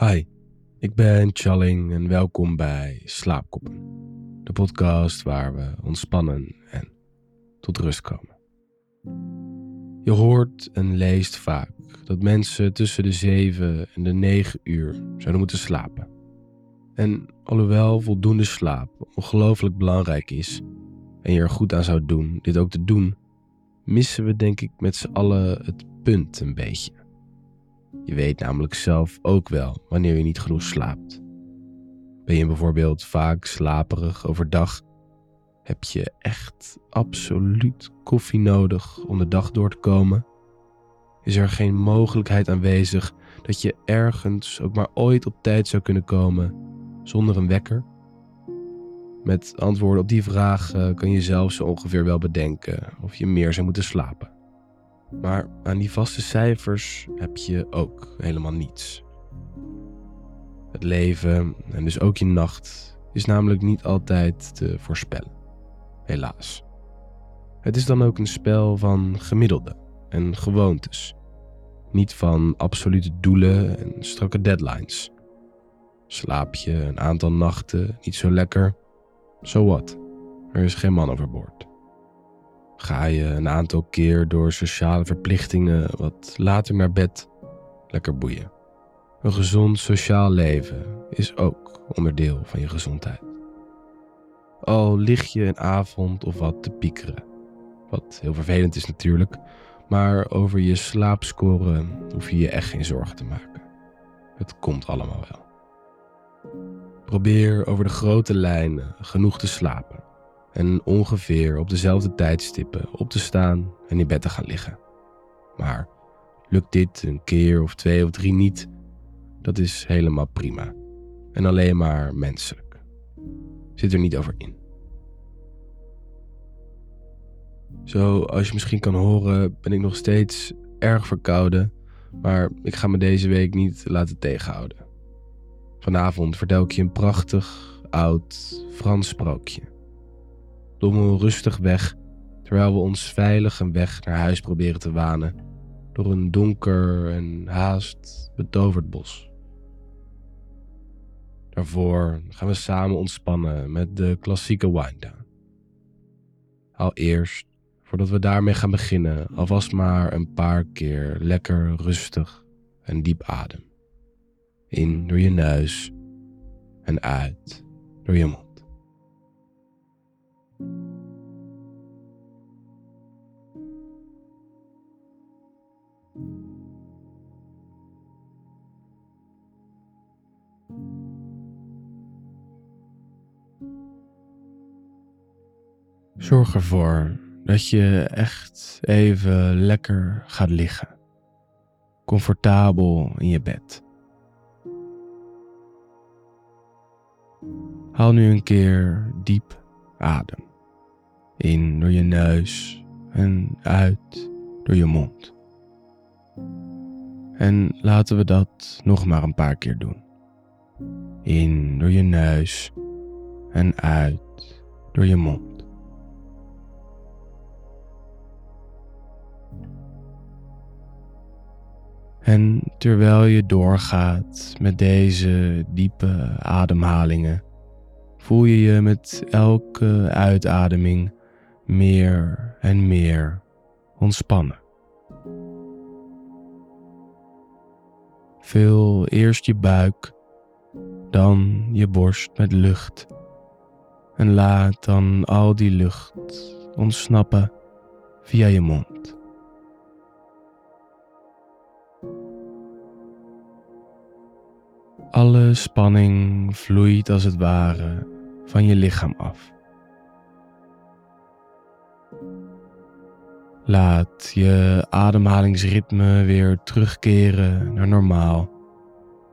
Hi, ik ben Challing en welkom bij Slaapkoppen, de podcast waar we ontspannen en tot rust komen. Je hoort en leest vaak dat mensen tussen de 7 en de 9 uur zouden moeten slapen. En alhoewel voldoende slaap ongelooflijk belangrijk is en je er goed aan zou doen dit ook te doen, missen we denk ik met z'n allen het punt een beetje. Je weet namelijk zelf ook wel wanneer je niet genoeg slaapt. Ben je bijvoorbeeld vaak slaperig overdag? Heb je echt absoluut koffie nodig om de dag door te komen? Is er geen mogelijkheid aanwezig dat je ergens ook maar ooit op tijd zou kunnen komen zonder een wekker? Met antwoorden op die vraag kan je zelf zo ongeveer wel bedenken of je meer zou moeten slapen. Maar aan die vaste cijfers heb je ook helemaal niets. Het leven, en dus ook je nacht, is namelijk niet altijd te voorspellen. Helaas. Het is dan ook een spel van gemiddelde en gewoontes. Niet van absolute doelen en strakke deadlines. Slaap je een aantal nachten niet zo lekker? So what? Er is geen man overboord. Ga je een aantal keer door sociale verplichtingen wat later naar bed, lekker boeien. Een gezond sociaal leven is ook onderdeel van je gezondheid. Al lig je een avond of wat te piekeren, wat heel vervelend is natuurlijk, maar over je slaapscore hoef je je echt geen zorgen te maken. Het komt allemaal wel. Probeer over de grote lijnen genoeg te slapen en ongeveer op dezelfde tijdstippen op te staan en in bed te gaan liggen. Maar lukt dit een keer of twee of drie niet, dat is helemaal prima en alleen maar menselijk. Zit er niet over in. Zo, als je misschien kan horen, ben ik nog steeds erg verkouden, maar ik ga me deze week niet laten tegenhouden. Vanavond vertel ik je een prachtig, oud Frans sprookje dommel rustig weg terwijl we ons veilig een weg naar huis proberen te wanen door een donker en haast betoverd bos. Daarvoor gaan we samen ontspannen met de klassieke wind down. Al eerst, voordat we daarmee gaan beginnen, alvast maar een paar keer lekker rustig en diep adem. In door je neus en uit door je mond. Zorg ervoor dat je echt even lekker gaat liggen. Comfortabel in je bed. Haal nu een keer diep adem. In door je neus en uit door je mond. En laten we dat nog maar een paar keer doen. In door je neus en uit door je mond. En terwijl je doorgaat met deze diepe ademhalingen, voel je je met elke uitademing meer en meer ontspannen. Vul eerst je buik, dan je borst met lucht en laat dan al die lucht ontsnappen via je mond. Alle spanning vloeit als het ware van je lichaam af. Laat je ademhalingsritme weer terugkeren naar normaal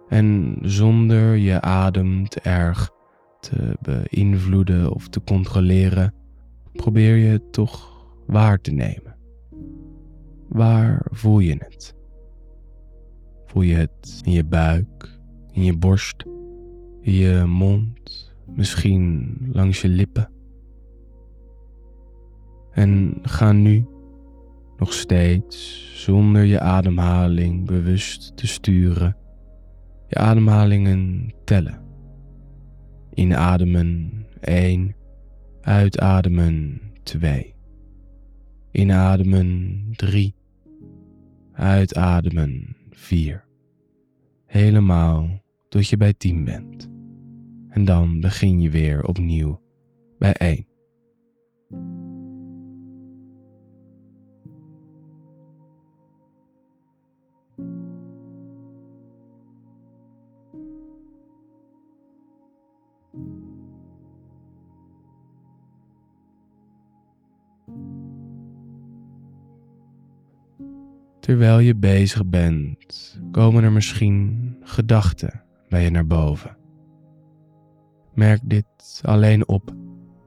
en zonder je adem te erg te beïnvloeden of te controleren, probeer je het toch waar te nemen. Waar voel je het? Voel je het in je buik, in je borst, je mond, misschien langs je lippen. En ga nu, nog steeds zonder je ademhaling bewust te sturen, je ademhalingen tellen. Inademen 1, uitademen 2. Inademen 3, uitademen 4. Helemaal tot je bij 10 bent. En dan begin je weer opnieuw bij 1. Terwijl je bezig bent, komen er misschien gedachten bij je naar boven. Merk dit alleen op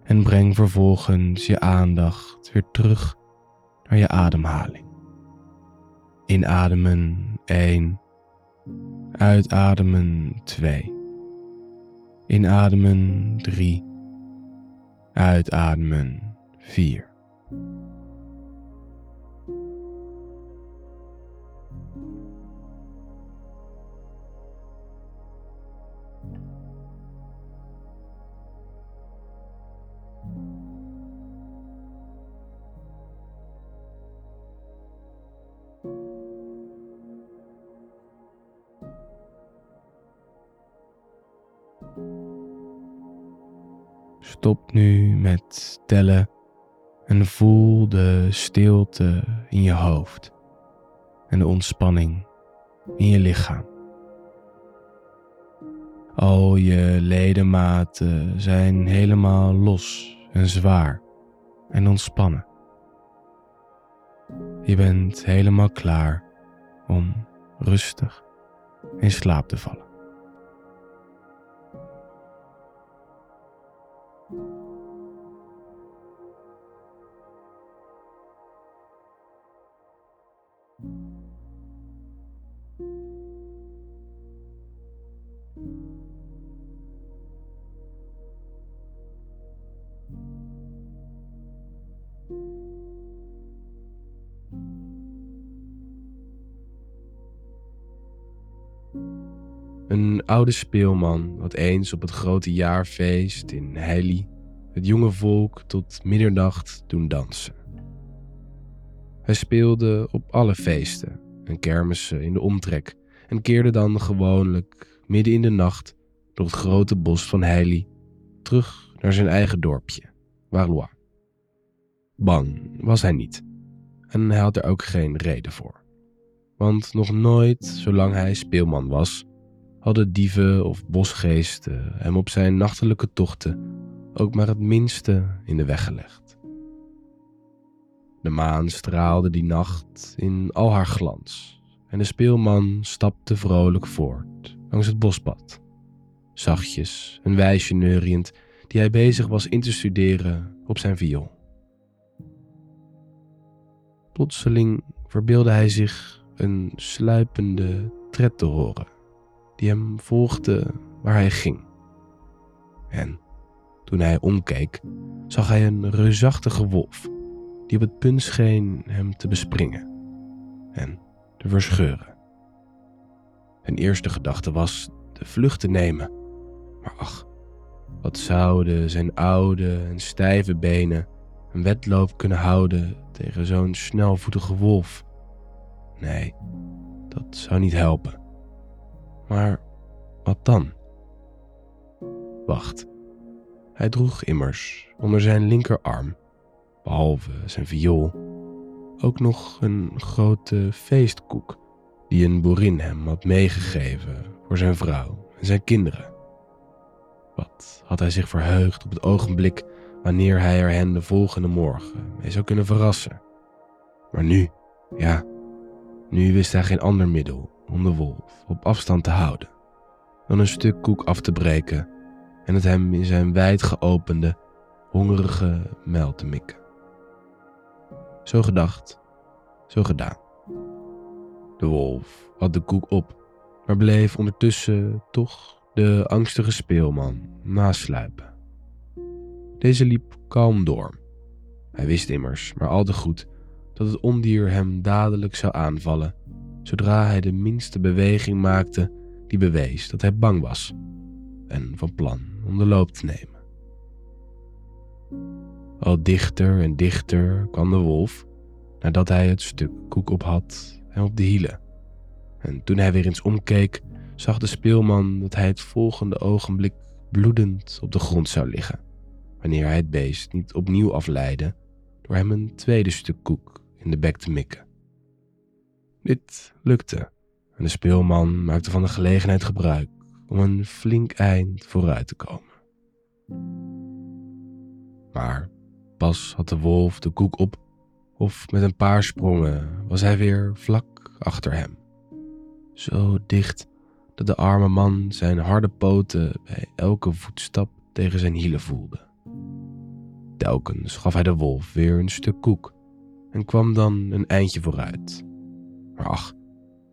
en breng vervolgens je aandacht weer terug naar je ademhaling. Inademen 1, uitademen 2. Inademen 3, uitademen 4. Stop nu met tellen en voel de stilte in je hoofd en de ontspanning in je lichaam. Al je ledematen zijn helemaal los en zwaar en ontspannen. Je bent helemaal klaar om rustig in slaap te vallen. Oude speelman had eens op het grote jaarfeest in Heili het jonge volk tot middernacht doen dansen. Hij speelde op alle feesten en kermissen in de omtrek en keerde dan gewoonlijk midden in de nacht door het grote bos van Heili terug naar zijn eigen dorpje, Warlois. Bang was hij niet en hij had er ook geen reden voor. Want nog nooit, zolang hij speelman was, hadden dieven of bosgeesten hem op zijn nachtelijke tochten ook maar het minste in de weg gelegd. De maan straalde die nacht in al haar glans en de speelman stapte vrolijk voort langs het bospad, zachtjes een wijsje neuriënd die hij bezig was in te studeren op zijn viool. Plotseling verbeelde hij zich een sluipende tred te horen die hem volgde waar hij ging. En toen hij omkeek, zag hij een reusachtige wolf die op het punt scheen hem te bespringen en te verscheuren. Zijn eerste gedachte was de vlucht te nemen, maar ach, wat zouden zijn oude en stijve benen een wedloop kunnen houden tegen zo'n snelvoetige wolf? Nee, dat zou niet helpen. Maar wat dan? Wacht. Hij droeg immers onder zijn linkerarm, behalve zijn viool, ook nog een grote feestkoek die een boerin hem had meegegeven voor zijn vrouw en zijn kinderen. Wat had hij zich verheugd op het ogenblik wanneer hij er hen de volgende morgen mee zou kunnen verrassen. Maar nu, ja, nu wist hij geen ander middel om de wolf op afstand te houden dan een stuk koek af te breken en het hem in zijn wijd geopende, hongerige muil te mikken. Zo gedacht, zo gedaan. De wolf had de koek op, maar bleef ondertussen toch de angstige speelman nasluipen. Deze liep kalm door. Hij wist immers maar al te goed dat het ondier hem dadelijk zou aanvallen zodra hij de minste beweging maakte die bewees dat hij bang was en van plan om de loop te nemen. Al dichter en dichter kwam de wolf nadat hij het stuk koek op had en op de hielen. En toen hij weer eens omkeek, zag de speelman dat hij het volgende ogenblik bloedend op de grond zou liggen, wanneer hij het beest niet opnieuw afleidde door hem een tweede stuk koek in de bek te mikken. Dit lukte en de speelman maakte van de gelegenheid gebruik om een flink eind vooruit te komen. Maar pas had de wolf de koek op, of met een paar sprongen was hij weer vlak achter hem. Zo dicht dat de arme man zijn harde poten bij elke voetstap tegen zijn hielen voelde. Telkens gaf hij de wolf weer een stuk koek en kwam dan een eindje vooruit. Maar ach,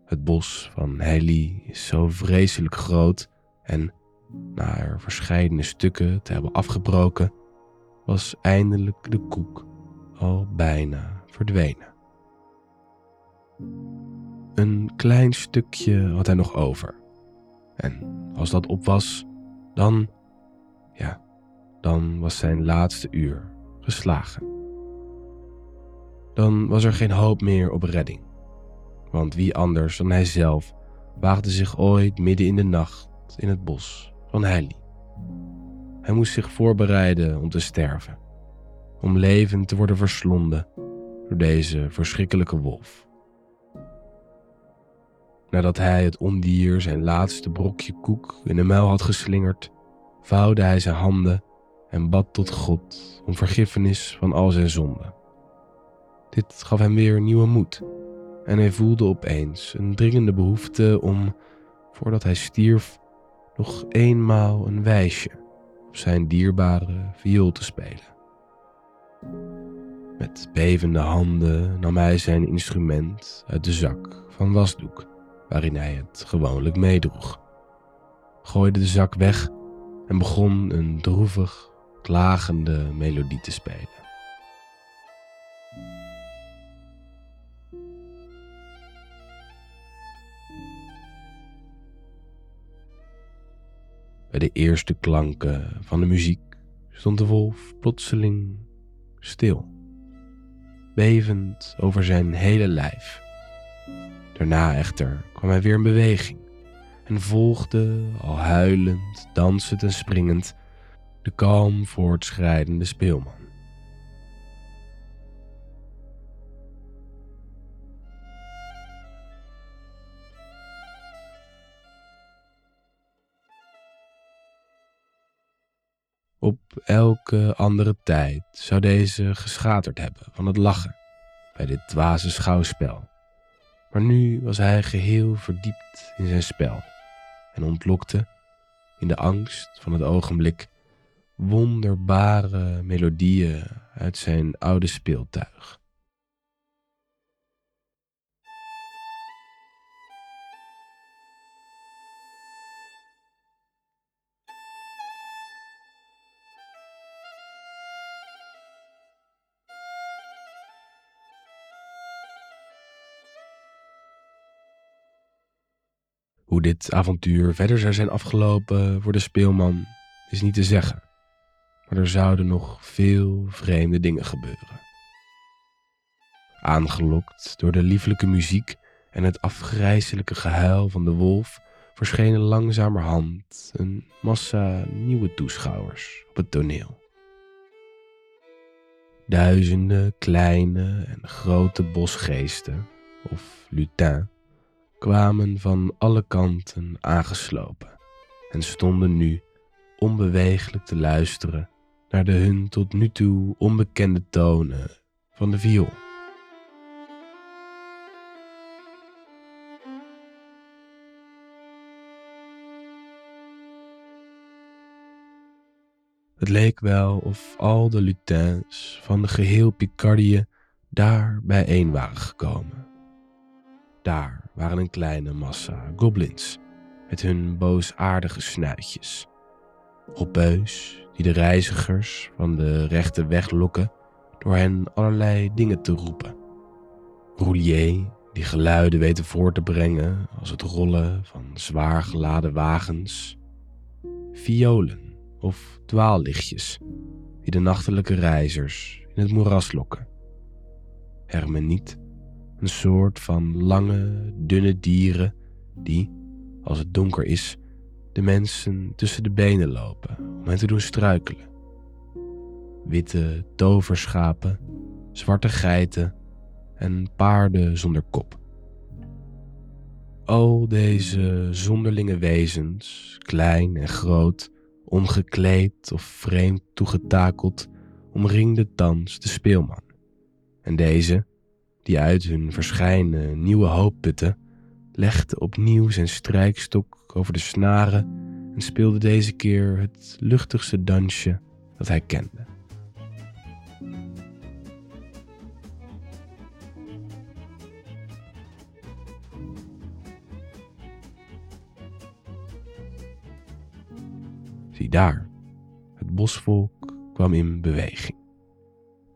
het bos van Heili is zo vreselijk groot en, na er verscheidene stukken te hebben afgebroken, was eindelijk de koek al bijna verdwenen. Een klein stukje had hij nog over. En als dat op was, dan, ja, dan was zijn laatste uur geslagen. Dan was er geen hoop meer op redding. Want wie anders dan hij zelf waagde zich ooit midden in de nacht in het bos van Heili. Hij moest zich voorbereiden om te sterven, om levend te worden verslonden door deze verschrikkelijke wolf. Nadat hij het ondier zijn laatste brokje koek in de muil had geslingerd, vouwde hij zijn handen en bad tot God om vergiffenis van al zijn zonden. Dit gaf hem weer nieuwe moed en hij voelde opeens een dringende behoefte om, voordat hij stierf, nog eenmaal een wijsje op zijn dierbare viool te spelen. Met bevende handen nam hij zijn instrument uit de zak van wasdoek waarin hij het gewoonlijk meedroeg, gooide de zak weg en begon een droevig, klagende melodie te spelen. Bij de eerste klanken van de muziek stond de wolf plotseling stil, bevend over zijn hele lijf. Daarna echter kwam hij weer in beweging en volgde, al huilend, dansend en springend, de kalm voortschrijdende speelman. Op elke andere tijd zou deze geschaterd hebben van het lachen bij dit dwaze schouwspel. Maar nu was hij geheel verdiept in zijn spel en ontlokte, in de angst van het ogenblik, wonderbare melodieën uit zijn oude speeltuig. Hoe dit avontuur verder zou zijn afgelopen voor de speelman is niet te zeggen, maar er zouden nog veel vreemde dingen gebeuren. Aangelokt door de lieflijke muziek en het afgrijzelijke gehuil van de wolf, verschenen langzamerhand een massa nieuwe toeschouwers op het toneel. Duizenden kleine en grote bosgeesten, of lutins, kwamen van alle kanten aangeslopen en stonden nu onbeweeglijk te luisteren naar de hun tot nu toe onbekende tonen van de viool. Het leek wel of al de lutins van de geheel Picardie daar bijeen waren gekomen. Daar waren een kleine massa goblins met hun boosaardige snuitjes. Hoppeus die de reizigers van de rechte weg lokken door hen allerlei dingen te roepen. Roulier die geluiden weten voor te brengen als het rollen van zwaar geladen wagens, violen of dwaallichtjes die de nachtelijke reizigers in het moeras lokken. Hermeniet, een soort van lange, dunne dieren die, als het donker is, de mensen tussen de benen lopen om hen te doen struikelen. Witte toverschapen, zwarte geiten en paarden zonder kop. Al deze zonderlinge wezens, klein en groot, ongekleed of vreemd toegetakeld, omringde thans de speelman. En deze, die uit hun verschijnen nieuwe hoop putte, legde opnieuw zijn strijkstok over de snaren en speelde deze keer het luchtigste dansje dat hij kende. Zie daar, het bosvolk kwam in beweging.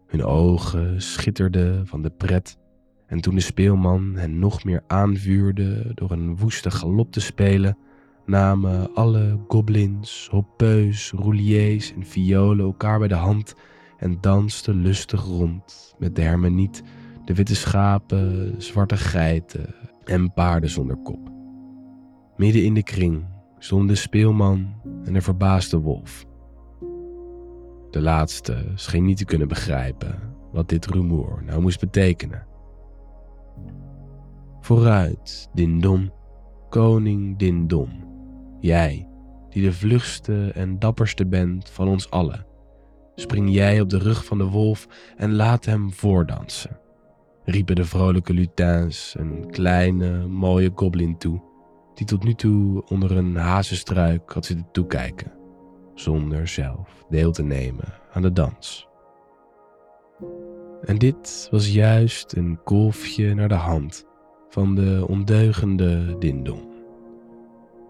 Hun ogen schitterden van de pret en toen de speelman hen nog meer aanvuurde door een woeste galop te spelen, namen alle goblins, hoppeus, rouliers en violen elkaar bij de hand en dansten lustig rond met de hermeniet, de witte schapen, zwarte geiten en paarden zonder kop. Midden in de kring stonden de speelman en de verbaasde wolf. De laatste scheen niet te kunnen begrijpen wat dit rumoer nou moest betekenen. Vooruit, Dindon, koning Dindon, jij die de vlugste en dapperste bent van ons allen. Spring jij op de rug van de wolf en laat hem voordansen, riepen de vrolijke lutins een kleine, mooie goblin toe, die tot nu toe onder een hazenstruik had zitten toekijken, zonder zelf deel te nemen aan de dans. En dit was juist een kolfje naar de hand van de ondeugende Dindon.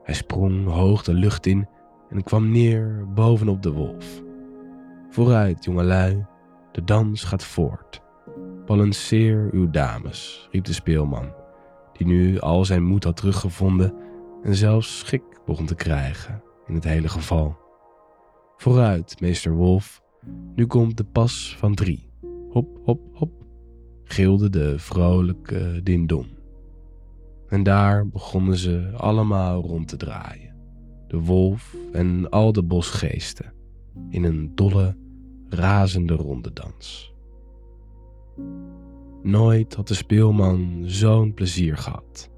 Hij sprong hoog de lucht in en kwam neer bovenop de wolf. Vooruit, jongelui, de dans gaat voort. Balanceer uw dames, riep de speelman, die nu al zijn moed had teruggevonden en zelfs schik begon te krijgen in het hele geval. Vooruit, meester Wolf, nu komt de pas van drie. Hop, hop, hop, gilde de vrolijke Dindon. En daar begonnen ze allemaal rond te draaien. De wolf en al de bosgeesten in een dolle, razende rondedans. Nooit had de speelman zo'n plezier gehad.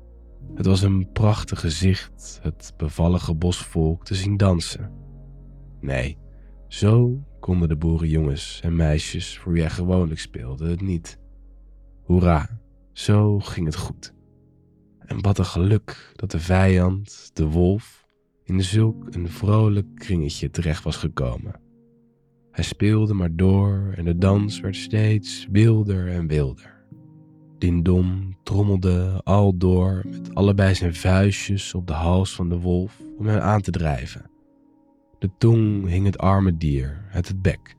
Het was een prachtig gezicht het bevallige bosvolk te zien dansen. Nee, zo konden de boerenjongens en meisjes voor wie hij gewoonlijk speelde het niet. Hoera, zo ging het goed. En wat een geluk dat de vijand, de wolf, in zulk een vrolijk kringetje terecht was gekomen. Hij speelde maar door en de dans werd steeds wilder en wilder. Dindon trommelde al door met allebei zijn vuistjes op de hals van de wolf om hem aan te drijven. De tong hing het arme dier uit het bek.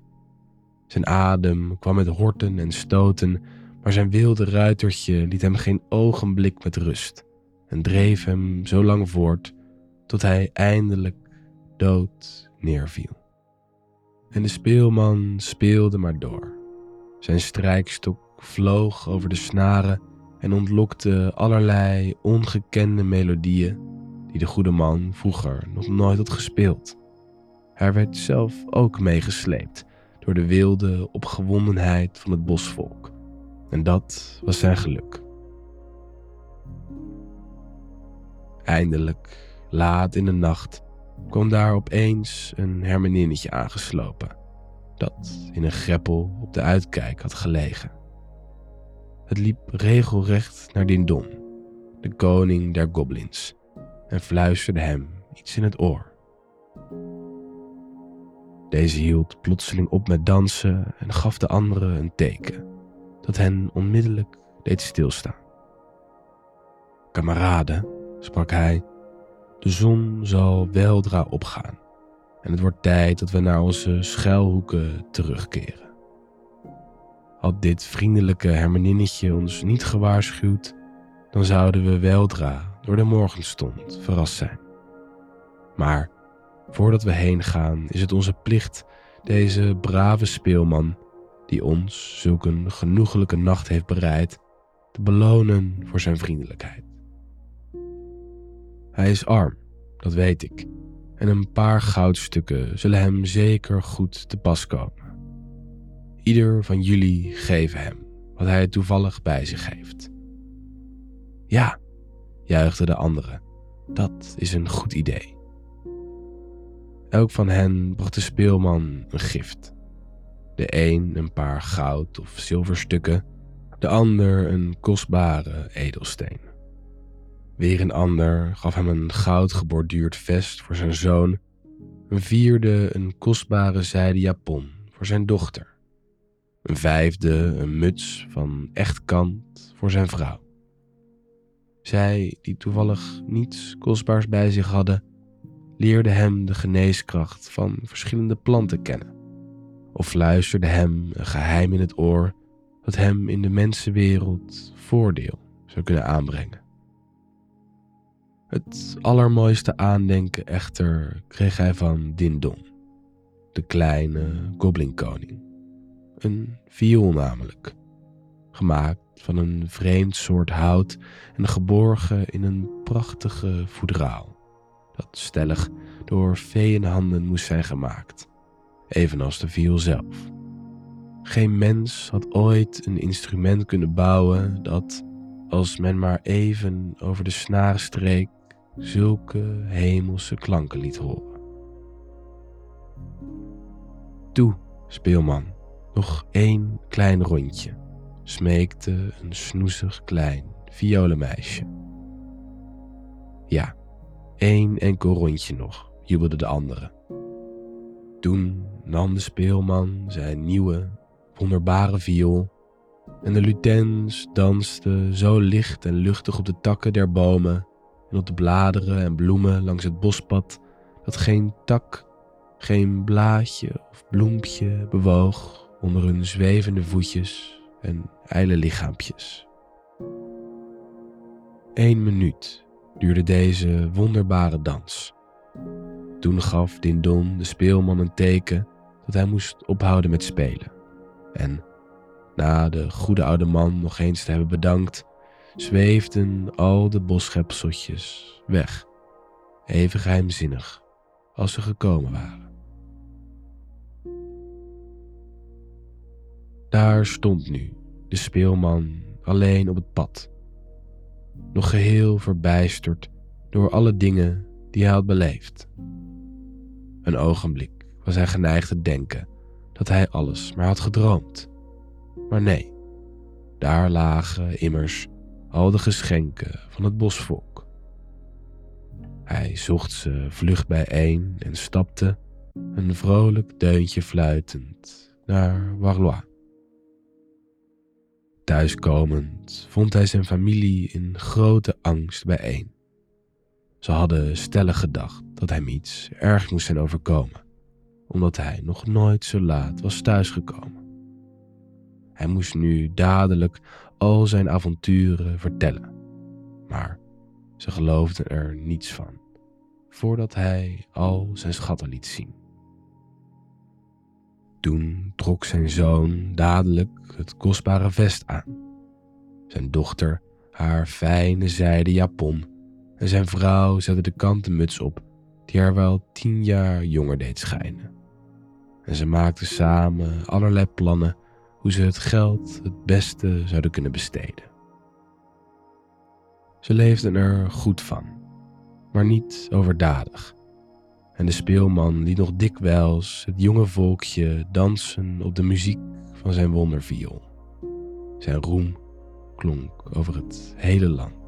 Zijn adem kwam met horten en stoten maar zijn wilde ruitertje liet hem geen ogenblik met rust en dreef hem zo lang voort tot hij eindelijk dood neerviel. En de speelman speelde maar door. Zijn strijkstok vloog over de snaren en ontlokte allerlei ongekende melodieën die de goede man vroeger nog nooit had gespeeld. Hij werd zelf ook meegesleept door de wilde opgewondenheid van het bosvolk en dat was zijn geluk. Eindelijk, laat in de nacht, kwam daar opeens een hermeninnetje aangeslopen, dat in een greppel op de uitkijk had gelegen. Het liep regelrecht naar Dindon, de koning der goblins, en fluisterde hem iets in het oor. Deze hield plotseling op met dansen en gaf de anderen een teken dat hen onmiddellijk deed stilstaan. Kameraden, sprak hij, de zon zal weldra opgaan en het wordt tijd dat we naar onze schuilhoeken terugkeren. Had dit vriendelijke hermeninnetje ons niet gewaarschuwd, dan zouden we weldra door de morgenstond verrast zijn. Maar voordat we heen gaan, is het onze plicht deze brave speelman, die ons zulk een genoegelijke nacht heeft bereid, te belonen voor zijn vriendelijkheid. Hij is arm, dat weet ik, en een paar goudstukken zullen hem zeker goed te pas komen. Ieder van jullie geven hem wat hij toevallig bij zich heeft. Ja, juichten de anderen, dat is een goed idee. Elk van hen bracht de speelman een gift. De een een paar goud of zilverstukken, de ander een kostbare edelsteen. Weer een ander gaf hem een goud geborduurd vest voor zijn zoon, een vierde een kostbare zijden japon voor zijn dochter, een vijfde een muts van echt kant voor zijn vrouw. Zij, die toevallig niets kostbaars bij zich hadden, leerde hem de geneeskracht van verschillende planten kennen, of fluisterde hem een geheim in het oor dat hem in de mensenwereld voordeel zou kunnen aanbrengen. Het allermooiste aandenken echter kreeg hij van Dindon, de kleine goblinkoning. Een viool namelijk, gemaakt van een vreemd soort hout en geborgen in een prachtige voedraal stellig door handen moest zijn gemaakt, evenals de viool zelf. Geen mens had ooit een instrument kunnen bouwen dat, als men maar even over de snaar streek, zulke hemelse klanken liet horen. Toe, speelman, nog één klein rondje, smeekte een snoezig klein violenmeisje. Ja, Eén enkel rondje nog, jubelde de andere. Toen nam de speelman zijn nieuwe, wonderbare viool en de lutens danste zo licht en luchtig op de takken der bomen en op de bladeren en bloemen langs het bospad dat geen tak, geen blaadje of bloempje bewoog onder hun zwevende voetjes en ijle lichaampjes. Eén minuut duurde deze wonderbare dans. Toen gaf Dindon de speelman een teken dat hij moest ophouden met spelen. En na de goede oude man nog eens te hebben bedankt, zweefden al de boschepseltjes weg, even geheimzinnig als ze gekomen waren. Daar stond nu de speelman alleen op het pad nog geheel verbijsterd door alle dingen die hij had beleefd. Een ogenblik was hij geneigd te denken dat hij alles maar had gedroomd. Maar nee, daar lagen immers al de geschenken van het bosvolk. Hij zocht ze vlug bijeen en stapte, een vrolijk deuntje fluitend, naar Warlois. Thuiskomend vond hij zijn familie in grote angst bijeen. Ze hadden stellig gedacht dat hem iets erg moest zijn overkomen, omdat hij nog nooit zo laat was thuisgekomen. Hij moest nu dadelijk al zijn avonturen vertellen, maar ze geloofden er niets van, voordat hij al zijn schatten liet zien. Toen trok zijn zoon dadelijk het kostbare vest aan. Zijn dochter haar fijne zijden japon en zijn vrouw zette de kanten muts op die haar wel tien jaar jonger deed schijnen. En ze maakten samen allerlei plannen hoe ze het geld het beste zouden kunnen besteden. Ze leefden er goed van, maar niet overdadig en de speelman liet nog dikwijls het jonge volkje dansen op de muziek van zijn wonderviool. Zijn roem klonk over het hele land.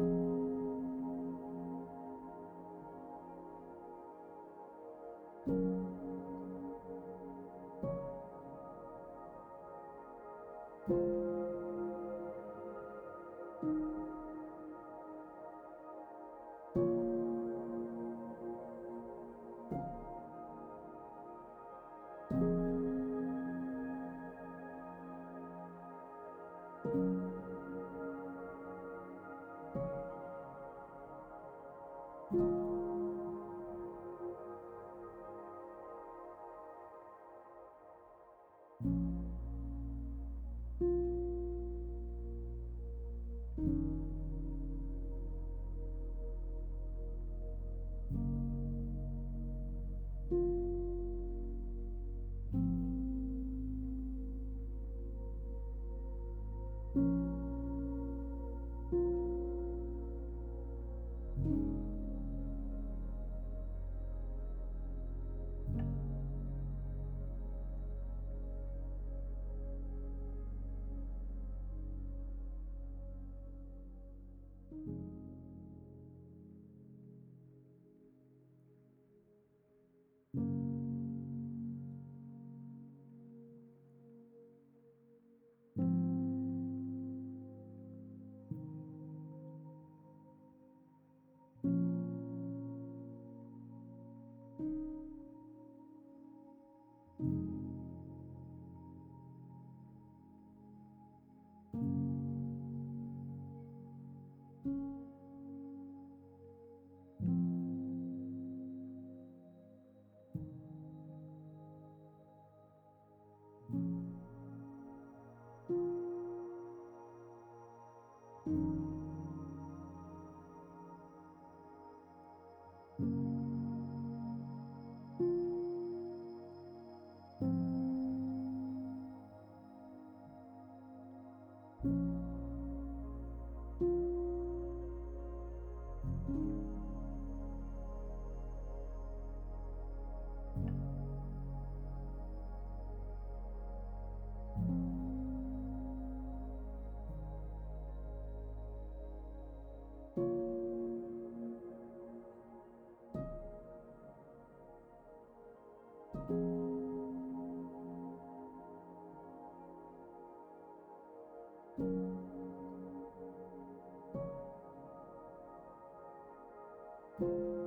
you. You